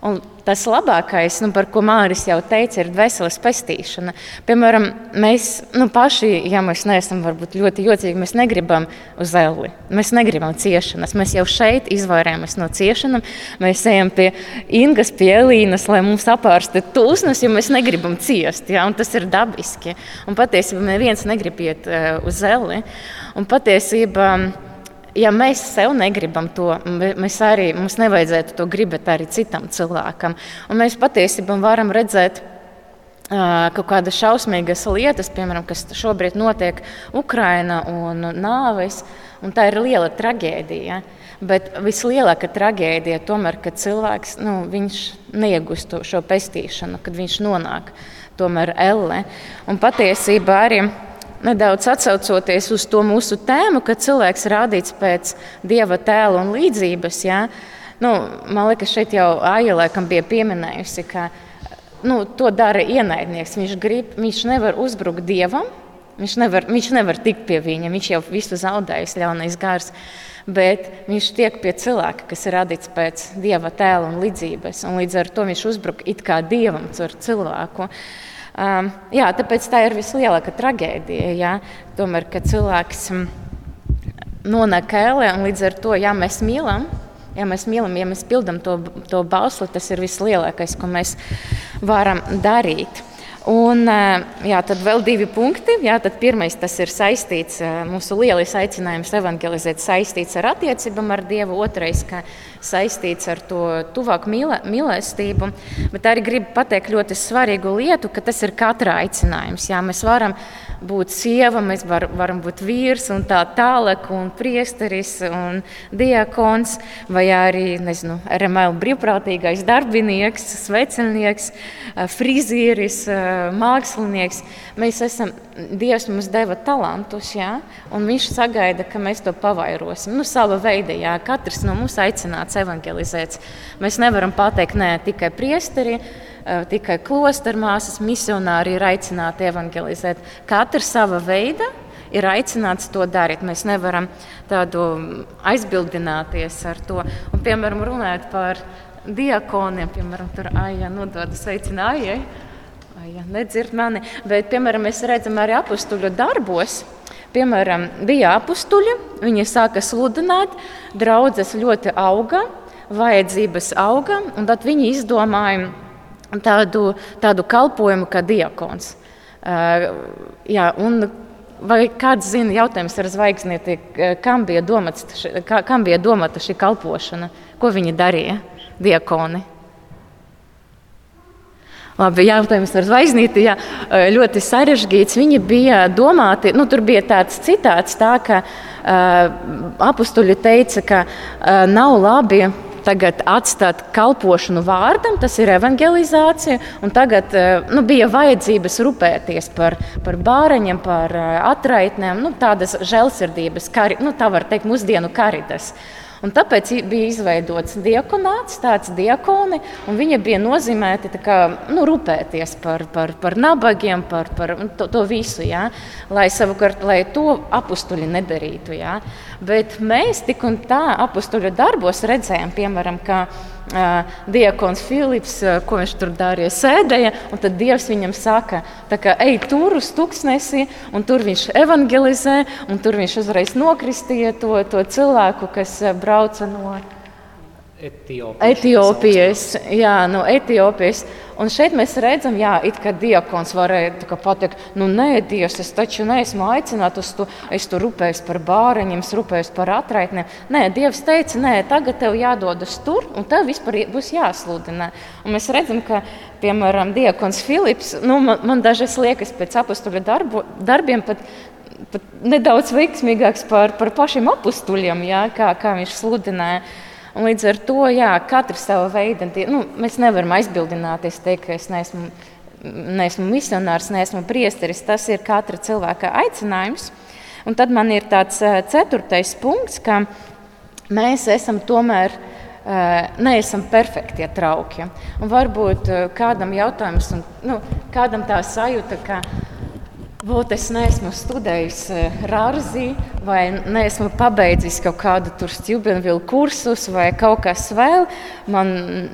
Un tas labākais, nu, par ko Mārcis jau teica, ir dvēseles pestīšana. Piemēram, mēs nu, paši, ja mēs neesam ļoti jocīgi, mēs negribam uz elli, mēs negribam ciešanas. Mēs jau šeit izvairāmies no ciešanām. Mēs ejam pie Ingas, pie Elīnas, lai mums apārsta tūsmas, jo mēs negribam ciest. Ja? Tas ir dabiski. Un patiesībā neviens negrib iet uh, uz elli. Un patiesībā ja mēs sev negribam to, mēs arī mums nevajadzētu to gribēt arī citam cilvēkam. Un mēs patiesībā varam redzēt. Kaut kādas šausmīgas lietas, piemēram, kas šobrīd notiek Ukrajinā un nāves, un tā ir liela traģēdija. Bet vislielākā traģēdija tomēr, kad cilvēks nu, neiegūst šo pestīšanu, kad viņš nonāk tomēr elle. Un patiesībā arī nedaudz atcaucoties uz to mūsu tēmu, ka cilvēks ir radīts pēc dieva tēla un līdzības. Ja? Nu, man liekas, šeit jau Ailēkam bija pieminējusi, ka nu, to dara ienaidnieks. Viņš, grib, viņš nevar uzbrukt dievam, viņš nevar, viņš nevar tikt pie viņa, viņš jau visu zaudējis, ļaunais gars. Bet viņš tiek pie cilvēka, kas ir radīts pēc dieva tēla un līdzības. Un līdz ar to viņš uzbruk it kā dievam caur cilvēku. Uh, Um, jā, tāpēc tā ir vislielākā traģēdija. Jā. Tomēr, kad cilvēks mm, nonāk ēlē un līdz ar to, ja mēs mīlam, ja mēs mīlam, ja mēs pildām to, to bausli, tas ir vislielākais, ko mēs varam darīt. Un, jā, tad vēl divi punkti. Jā, pirmais ir saistīts, mūsu lielais aicinājums evangelizēt saistīts ar attiecībām ar Dievu. Otrais, ka saistīts ar to tuvāku mīlestību. Bet arī gribu pateikt ļoti svarīgu lietu, ka tas ir katra aicinājums. Jā, mēs varam būt sieva, mēs var, varam būt vīrs un tā tālāk, un priesteris un diakons, vai arī nezinu, RML brīvprātīgais darbinieks, svecernieks, frizieris, mākslinieks. Mēs esam, Dievs mums deva talantus, jā, un Viņš sagaida, ka mēs to pavairosim. Nu, sava veida, jā, katrs no mums aicināts evangelizēt. Mēs nevaram pateikt, nē, tikai priesteri Eh, tikai klostermāsas, misionāri ir aicināti evangelizēt. Katrs sava veida ir aicināts to darīt. Mēs nevaram tādu aizbildināties ar to. Un, piemēram, runājot par diakoniem, piemēram, tur Aija nodod sveicinājumu. Ja nedzird mani, bet, piemēram, mēs redzam arī apstuļu darbos. Piemēram, bija apstuļi, viņi sāka sludināt, draudzes ļoti auga, vajadzības auga, un tad viņi izdomāja tādu, tādu kalpojumu kā diakons. Uh, jā, un Vai kāds zina, jautājums ar zvaigznīti, domāts, kam bija domāta šī kalpošana? Ko viņi darīja, diakoni? Labi, jautājums ar zvaigznīti jā, ļoti sarežģīts. Viņi bija domāti, nu, tur bija tāds citāts, tā, ka uh, apstuļi teica, ka uh, nav labi tagad atstāt kalpošanu vārdam, tas ir evangelizācija. Tagad nu, bija vajadzības rūpēties par, par bāreņiem, par atraitnēm, nu, tādas žēlsirdības, kari, nu, tā var teikt, mūsdienu karitas. Un tāpēc bija izveidots diakonāts, tāds diakoni, un viņi bija nozīmēti kā, nu, rūpēties par, par, par nabagiem, par, par to, to visu, ja? lai, savukārt, lai to apstuļi nedarītu. Ja? Bet mēs tik un tā apstuļu darbos redzējām, piemēram, ka diakons Filips, ko viņš tur darīja, sēdēja, tad Dievs viņam saka, ka ej tur uz tuksnesi, un tur viņš evangelizē, un tur viņš uzreiz nokristīja to, to cilvēku, kas brauca no Etiopijas. Etiopijas jā, no Etiopijas. Un šeit mēs redzam, jā, ka diakons varēja pateikt, nu, nē, Dievs, es taču neesmu aicināts to, es tur rūpējos par bāriņiem, rūpējos par atraitnēm. Nē, Dievs teica, nē, tagad tev jādodas tur, un tev vispār būs jāsludina. Un mēs redzam, ka, piemēram, diakons Filips, nu, man, man dažreiz liekas pēc apstuļu darbu, darbiem pat, pat nedaudz veiksmīgāks par, par pašiem apstuļiem, kā, kā viņš sludināja. Un līdz ar to jā, katrs sava veida, nu, mēs nevaram aizbildināties, teikt, ka es neesmu, neesmu misionārs, neesmu priesteris. Tas ir katra cilvēka aicinājums. Un tad man ir tāds ceturtais punkts, ka mēs esam tomēr neesam perfekti trauki. Un varbūt kādam jautājums, un, nu, kādam tā sajūta, ka Būt, es neesmu studējis eh, Rāzī, vai neesmu pabeidzis kaut kādu stūpenvielu kursus, vai kaut kas vēl. Man,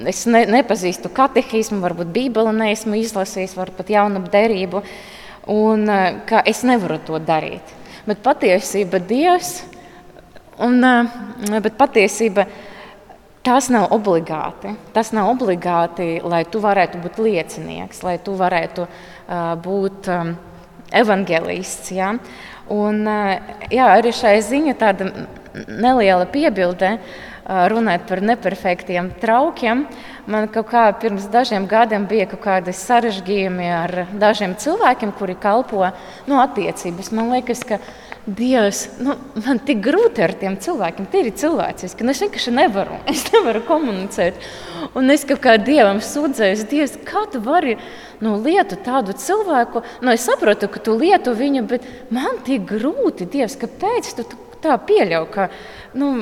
es ne, nepazīstu katehismu, varbūt Bībeli neesmu izlasījis, varbūt pat jaunu derību. Un, eh, es nevaru to darīt. Bet patiesība Dievs, un, bet patiesība tas nav obligāti. Tas nav obligāti, lai tu varētu būt liecinieks, lai tu varētu uh, būt. Um, evangelists. Ja? Un, jā, arī šai ziņa tāda neliela piebilde. Runājot par neperfektiem traukiem, man kaut kā pirms dažiem gadiem bija kaut kādi sarežģījumi ar dažiem cilvēkiem, kuri kalpo no nu, attiecības. Man liekas, ka Dievs, nu, man tik grūti ar tiem cilvēkiem, tie ir cilvēciski, nu, es vienkārši nevaru, es nevaru komunicēt. Un es kaut kā Dievam sūdzēju, Dievs, kā tu vari nu, lietu tādu cilvēku, nu, es saprotu, ka tu lietu viņu, bet man tik grūti, Dievs, kāpēc tu tā pieļauj, ka nu,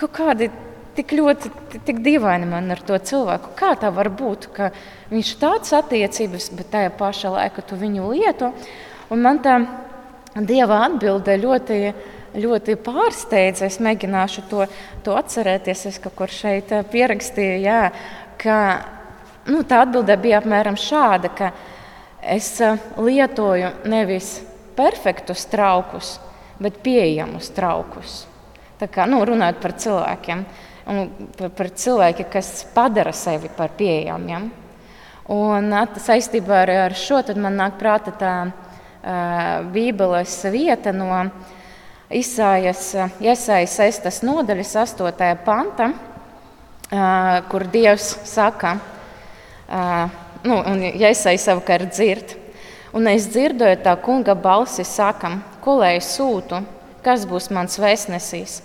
kaut kādi tik ļoti tik dīvaini man ar to cilvēku. Kā tā var būt, ka viņš ir tāds attiecības, bet tajā pašā laikā tu viņu lieto? Un man tā Dieva atbilde ļoti, ļoti pārsteidza. Es mēģināšu to, to atcerēties. Es kaut kur šeit eh, pierakstīju, jā, ka nu, tā atbilde bija apmēram šāda, ka es eh, lietoju nevis perfektus traukus, bet pieejamus traukus. Tā kā nu, runājot par cilvēkiem, par, par cilvēkiem, kas padara sevi par pieejamiem. Un saistībā ar, ar šo man nāk prāta tā Bībeles vieta no Isājas, Iesaijas 6. nodaļas 8. panta, kur Dievs saka, nu, un Iesaija savukārt dzird. Un es dzirdēju tā kunga balsi, sakam, ko lai es sūtu, kas būs mans vēstnesīs.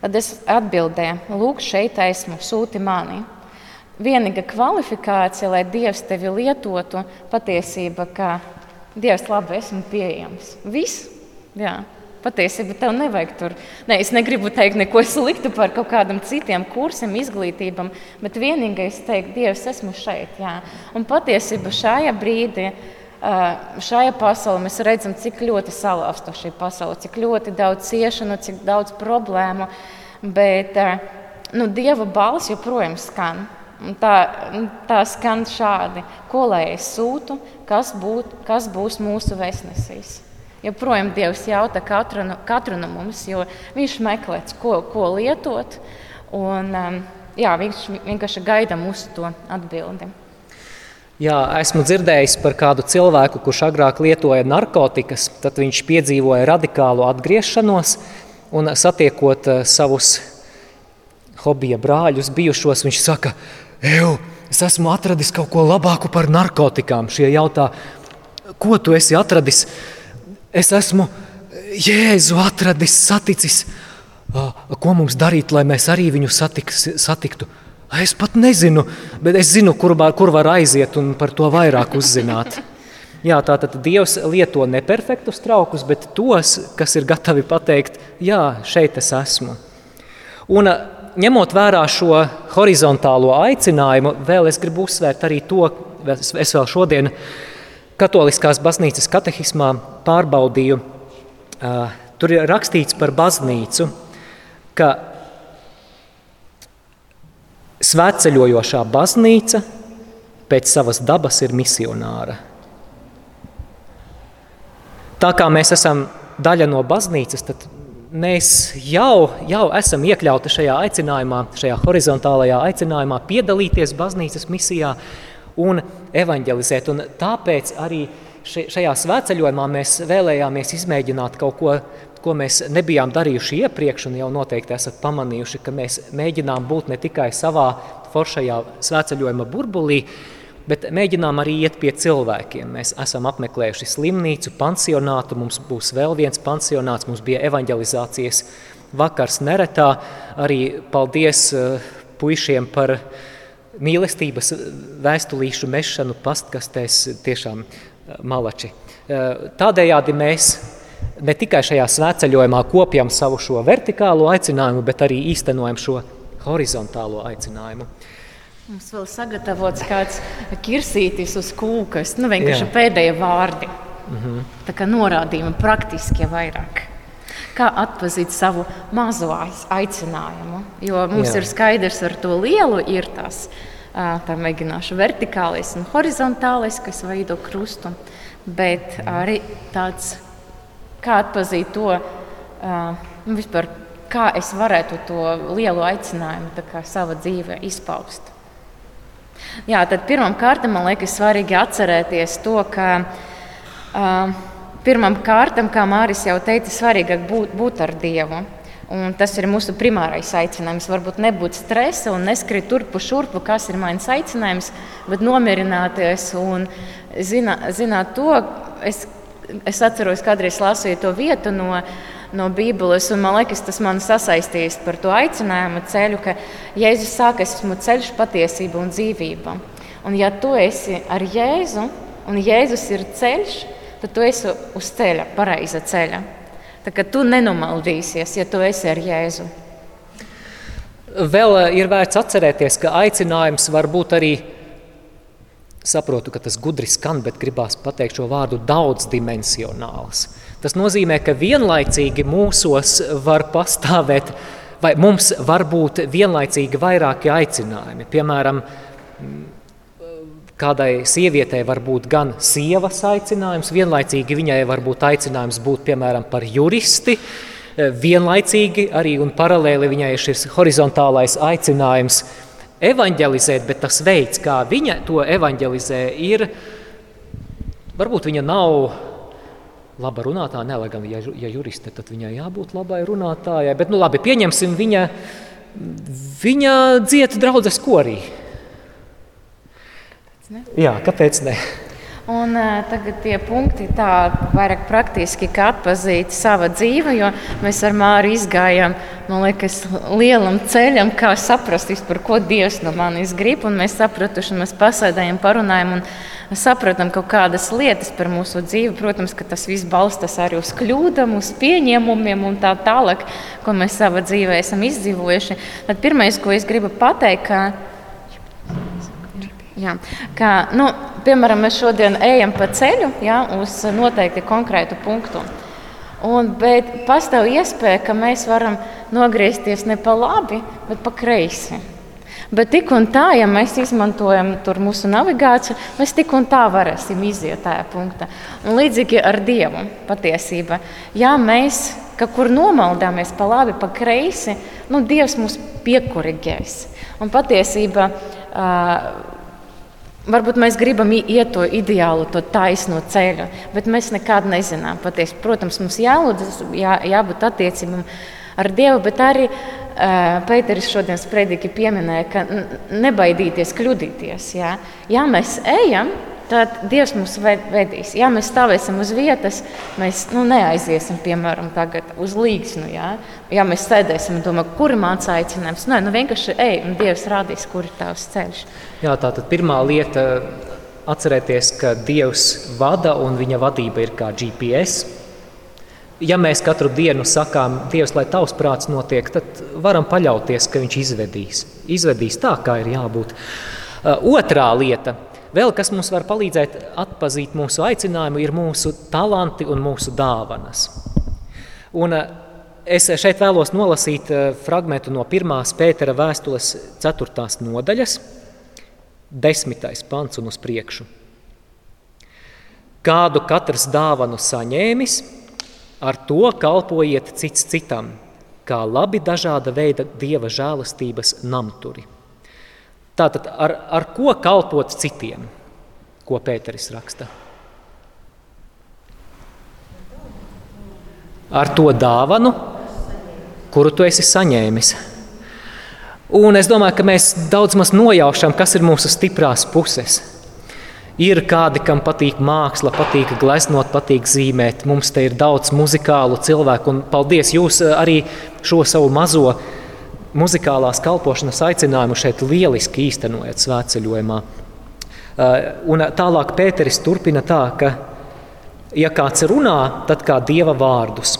Tad es atbildēju, lūk, šeit esmu, sūti mani. Vienīgā kvalifikācija, lai Dievs tevi lietotu, patiesība, ka Dievs, labi, esmu pieejams. Viss, jā. Patiesībā tev nevajag tur. Ne, es negribu teikt neko sliktu par kaut kādam citiem kursiem, izglītībām, bet vienīgais teikt, Dievs, esmu šeit. Jā. Un patiesībā šajā brīdī, šajā pasaulē mēs redzam, cik ļoti salauzta šī pasaule, cik ļoti daudz ciešanu, cik daudz problēmu. Bet nu, Dieva balss joprojām skan. Tā, tā skan šādi: Ko lai es sūtu, kas, būt, kas būs mūsu vēstnesīs? Joprojām Dievs jautā katru, katru no mums, jo Viņš meklē, ko, ko lietot. Un, um, jā, viņš vienkārši gaida mūsu atbildi. Jā, esmu dzirdējis par kādu cilvēku, kurš agrāk lietoja narkotikas, tad viņš piedzīvoja radikālu atgriešanos un satiekot uh, savus hobija brāļus, bijušos, viņš saka, Eju, es esmu atradis kaut ko labāku par narkotikām. Šie jautā, ko tu esi atradis? Es esmu Jēzu atradis, saticis. Ko mums darīt, lai mēs arī viņu satiks, satiktu? Es pat nezinu, bet es zinu, kur kur var aiziet un par to vairāk uzzināt. Jā, tātad Dievs lieto neperfektus traukus, bet tos, kas ir gatavi pateikt, jā, šeit es esmu. Un ņemot vērā šo horizontālo aicinājumu, vēl es gribu uzsvērt arī to, es vēl šodien Katoliskās baznīcas katehismā pārbaudīju. Tur ir rakstīts par baznīcu, ka svētceļojošā baznīca pēc savas dabas ir misionāra. Tā kā mēs esam daļa no baznīcas, tad mēs jau, jau esam iekļauti šajā aicinājumā, šajā horizontālajā aicinājumā, piedalīties baznīcas misijā un evanģelizēt. Un tāpēc arī šajā svētceļojumā mēs vēlējāmies izmēģināt kaut ko, ko mēs nebijām darījuši iepriekš, un jau noteikti esat pamanījuši, ka mēs mēģinām būt ne tikai savā foršajā svētceļojuma burbulī, bet mēģinām arī iet pie cilvēkiem. Mēs esam apmeklējuši slimnīcu, pansionātu, mums būs vēl viens pansionāts, mums bija evanģelizācijas vakars neretā. Arī paldies uh, puišiem par mīlestības vēstulīšu mešanu pastkastēs, tiešām uh, malači. Uh, tādējādi mēs ne tikai šajā svētceļojumā kopjam savu šo vertikālo aicinājumu, bet arī īstenojam šo horizontālo aicinājumu. Mums vēl sagatavots kāds kirsītis uz kūkas, nu vienkārši Jā. pēdējie vārdi. Mm -hmm. Tā kā norādījumi praktiski vairāk. Kā atpazīt savu mazo aicinājumu? Jo mums Jā. ir skaidrs, ar to lielu ir tas, tā mēģināšu vertikālais un horizontālais, kas veido krustu, bet arī tāds, kā atpazīt to, nu, vispār, kā es varētu to lielu aicinājumu savā dzīvē izpaust. Jā, tad pirmām kārtām man liekas svarīgi atcerēties to, ka uh, pirmām kārtām, kā Māris jau teica, svarīgāk būt, būt ar Dievu. Un tas ir mūsu primārais aicinājums. Varbūt nebūt stresa un neskriet turpu šurpu, kas ir mans aicinājums, bet nomierināties un zinā, zināt to. Es, es atceros, kādreiz lasīju to vietu no no Bībeles. Man liekas, tas man sasaistīs par to aicinājumu ceļu, ka Jēzus saka, es esmu ceļš, patiesība un dzīvība. Un ja tu esi ar Jēzu, un Jēzus ir ceļš, tad tu esi uz ceļa, pareiza ceļa. Tā kā tu nenomaldīsies, ja tu esi ar Jēzu. Vēl eh, ir vērts atcerēties, ka aicinājums var būt arī saprotu, ka tas gudri skan, bet gribās pateikt šo vārdu daudzdimensionāls. Tas nozīmē, ka vienlaicīgi mūsos var pastāvēt, vai mums var būt vienlaicīgi vairāki aicinājumi. Piemēram, kādai sievietei var būt gan sievas aicinājums, vienlaicīgi viņai var būt aicinājums būt piemēram par juristi, vienlaicīgi arī un paralēli viņai ir šis horizontālais aicinājums evanģelizēt, bet tas veids, kā viņa to evanģelizē, ir varbūt viņa nav laba runātāja, ne, lai gan, ja, ja juriste, tad viņai jābūt labai runātājai. Bet, nu, labi, pieņemsim, viņa, viņa dzieta draudzes korī. Jā, kāpēc ne? Un, uh, tagad tie punkti tā vairāk praktiski, kā atpazīt savu dzīvi, jo mēs ar Māru izgājām, liekas, lielam ceļam, kā saprast, par ko Dievs no manis grib. Mēs sapratuši, mēs pasēdējam, parunājam. Un, saprotam kaut kādas lietas par mūsu dzīvi. Protams, ka tas viss balstās arī uz kļūdām, uz pieņēmumiem un tā tālāk, ko mēs savā dzīvē esam izdzīvojuši. Tad pirmais, ko es gribu pateikt, ka, jā, ka nu, piemēram, mēs šodien ejam pa ceļu jā, uz noteikti konkrētu punktu. Un, bet pastāv iespēja, ka mēs varam nogriezties ne pa labi, bet pa kreisi. Bet tik un tā, ja mēs izmantojam mūsu navigāciju, mēs tik un tā varēsim iziet tajā punktā. Un līdzīgi ar Dievu patiesībā. Ja mēs kaut kur nomaldāmies pa labi, pa kreisi, nu, Dievs mūs piekurigēs. Un patiesībā uh, varbūt mēs gribam iet to ideālu, to taisno ceļu, bet mēs nekad nezinām. Patiesi, protams, mums jālūdz, jā, jābūt attiecībām ar Dievu, bet arī uh, Pēteris šodien sprediķi pieminēja, ka nebaidīties kļūdīties. Jā. Ja mēs ejam, tad Dievs mūs vedīs. Ja mēs stāvēsim uz vietas, mēs nu, neaiziesim, piemēram, uz līgsnu. Ja, ja mēs sēdēsim un domājam, kur ir mācīts aicinājums, Nē, nu, vienkārši ej, un Dievs rādīs, kur ir tavs ceļš. Jā, tā tad pirmā lieta - atcerēties, ka Dievs vada un viņa vadība ir kā GPS. Ja mēs katru dienu sakām, Dievs, lai tavs prāts notiek, tad varam paļauties, ka Viņš izvedīs. Izvedīs tā, kā ir jābūt. Otrā lieta, vēl kas mums var palīdzēt atpazīt mūsu aicinājumu, ir mūsu talanti un mūsu dāvanas. Un, uh, es šeit vēlos nolasīt uh, fragment no 1. pētera vēstules 4. nodaļas, 10. pants un uz priekšu. Kādu katrs dāvanu saņēmis, Ar to kalpojiet cits citam, kā labi dažāda veida dieva žēlastības namturi. Tātad ar, ar ko kalpot citiem, ko Pēteris raksta? Ar to dāvanu, kuru tu esi saņēmis. Un es domāju, ka mēs daudz maz nojaušam, kas ir mūsu stiprās puses. Ir kādi, kam patīk māksla, patīk gleznot, patīk zīmēt. Mums te ir daudz muzikālu cilvēku, un paldies jūs eh, arī šo savu mazo muzikālās kalpošanas aicinājumu šeit lieliski īstenojat svētceļojumā. Eh, un tālāk Pēteris turpina tā, ka, ja kāds runā, tad kā dieva vārdus,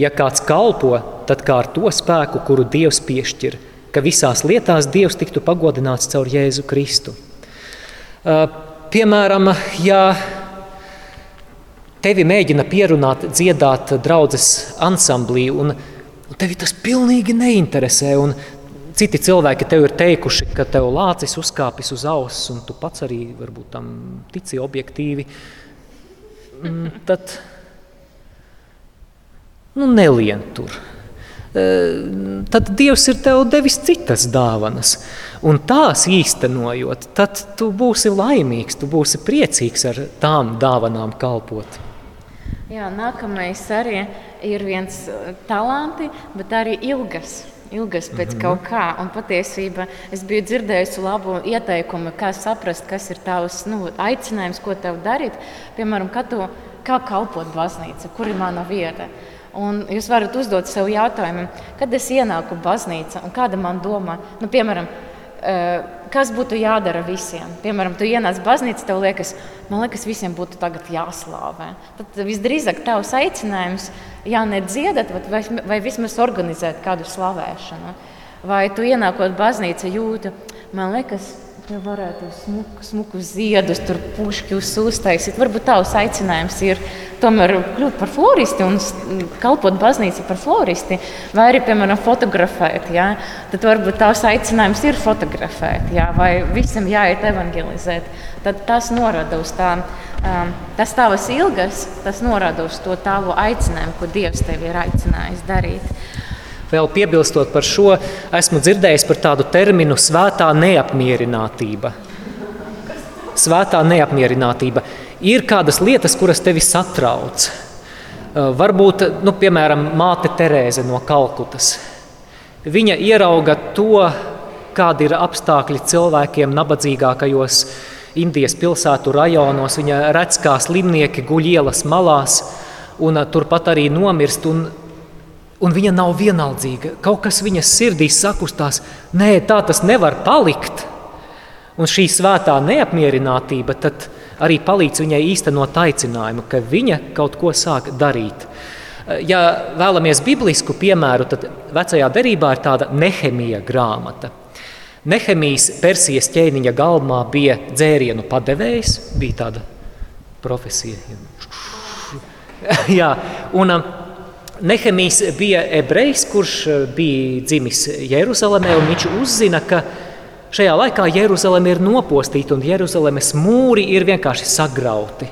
ja kāds kalpo, tad kā ar to spēku, kuru Dievs piešķir, ka visās lietās Dievs tiktu pagodināts caur Jēzu Kristu. Eh, Piemēram, ja tevi mēģina pierunāt, dziedāt draudzes ansamblī, un, un tevi tas pilnīgi neinteresē, un citi cilvēki tev ir teikuši, ka tev lācis uzkāpis uz auss, un tu pats arī varbūt tam tici objektīvi, mm, tad nu, nelien tur. Tad Dievs ir tev devis citas dāvanas. Un tās īstenojot, tad tu būsi laimīgs, tu būsi priecīgs ar tām dāvanām kalpot. Jā, nākamais arī ir viens talanti, bet arī ilgas. Ilgas pēc mm -hmm. kaut kā, un patiesībā es biju dzirdējusi labu ieteikumu, kā saprast, kas ir tavs nu, aicinājums, ko tev darīt. Piemēram, kā, tu, kā kalpot baznīca, kur ir mana vieta. Un jūs varat uzdot sev jautājumu, kad es ienāku baznīcā un kāda man doma, nu, piemēram, kas būtu jādara visiem. Piemēram, tu ienāc baznīcā, tev liekas, man liekas, visiem būtu jāslāvē. Tad visdrīzāk tavs aicinājums, ja nedziedāt, vai, vai vismaz organizēt kādu slavēšanu. Vai tu ienākot baznīcā jūti, man liekas, Ja varētu smuku, smuku ziedus, tur puški uztaisīt. Varbūt tavs aicinājums ir tomēr kļūt par floristi un kalpot baznīcai par floristi, vai arī, piemēram, fotografēt. Ja? Tad varbūt tavs aicinājums ir fotografēt, ja? vai visam jāiet evangelizēt. Tad tas norada uz tā, um, tas tavas ilgas, tas norada uz to tavu aicinājumu, ko Dievs tev ir aicinājis darīt. Vēl piebilstot par šo, esmu dzirdējis par tādu terminu svētā neapmierinātība. Svētā neapmierinātība ir kādas lietas, kuras tevi satrauc. Varbūt, nu, piemēram, māte Terēze no Kalkutas. Viņa ierauga to, kādi ir apstākļi cilvēkiem nabadzīgākajos Indijas pilsētu rajonos. Viņa redz, kā slimnieki guļ ielas malās, un turpat arī nomirst. Un un viņa nav vienaldzīga. Kaut kas viņas sirdī sakustās, nē, tā tas nevar palikt. Un šī svētā neapmierinātība arī palīdz viņai īstenot aicinājumu, ka viņa kaut ko sāk darīt. Ja vēlamies biblisku piemēru, tad vecajā derībā ir tāda nehemija grāmata. Nehemijas Persijas ķēniņa galvā bija dzērienu padevējs, bija tāda profesija. Jā, un Nehemijs bija ebrejs, kurš eh, bija dzimis Jeruzalemē, un viņš uzzina, ka Šajā laikā Jeruzaleme ir nopostīta un Jeruzalemes mūri ir vienkārši sagrauti.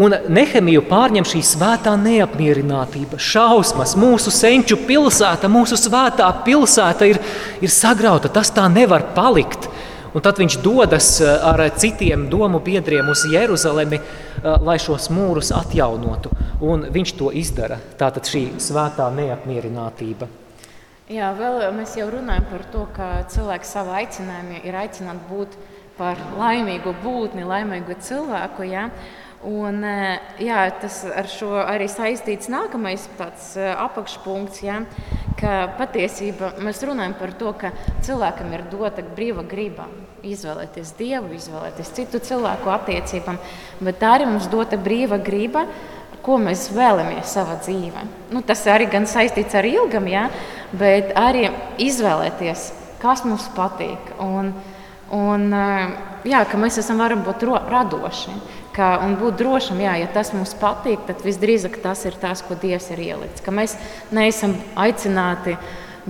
Un Nehemiju pārņem šī svētā neapmierinātība, šausmas. Mūsu senču pilsēta, mūsu svētā pilsēta ir, ir sagrauta. Tas tā nevar palikt. Un tad viņš dodas eh, ar citiem domu biedriem uz Jeruzalemi, eh, lai šos mūrus atjaunotu. Un viņš to izdara. Tātad šī svētā neapmierinātība. Jā, vēl mēs jau runājam par to, ka cilvēks savā aicinājumā ir aicināts būt par laimīgu būtni, laimīgu cilvēku. Ja? Un, eh, jā, tas ar šo arī saistīts nākamais apakšpunkts, ja, ka patiesībā mēs runājam par to, ka cilvēkam ir dota brīva griba izvēlēties dievu, izvēlēties citu cilvēku attiecībām, bet tā arī mums dota brīva griba. Ko mēs vēlamies savā dzīvē? Nu, tas arī gan saistīts ar ilgam, ja, bet arī izvēlēties, kas mums patīk. Un, un, jā, ka mēs esam varam būt radoši ka, un būt drošam, jā, ja tas mums patīk, tad visdrīzāk tas ir tas, ko Dievs ir ielikts. Ka mēs neesam aicināti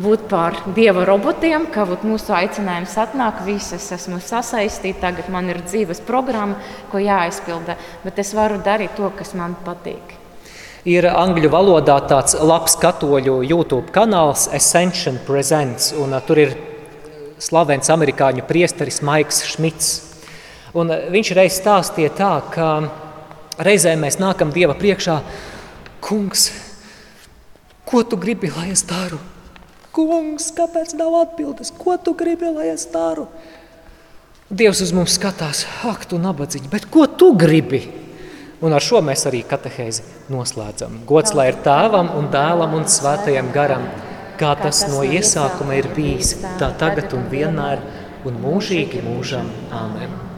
būt par dieva robotiem, ka būt, mūsu aicinājums atnāk, visas esmu sasaistīta, tagad man ir dzīves programma, ko jāizpilda, bet es varu darīt to, kas man patīk. Ir angļu valodā tāds labs katoļu YouTube kanāls Ascension Presents, un tur ir slavens amerikāņu priesteris Maiks Šmits. Un eh, viņš reiz stāstīja tā, ka reizē mēs nākam Dieva priekšā, kungs, ko tu gribi, lai es daru? Kungs, kāpēc nav atbildes? Ko tu gribi, lai es daru? Dievs uz mums skatās, ak, tu nabadzīgs, bet ko tu gribi? Un ar šo mēs arī katehēzi noslēdzam. Gods lai ir tēvam un dēlam un svētajam garam, kā tas no iesākuma ir bijis, tā tagad un vienmēr un mūžīgi mūžam. Āmen!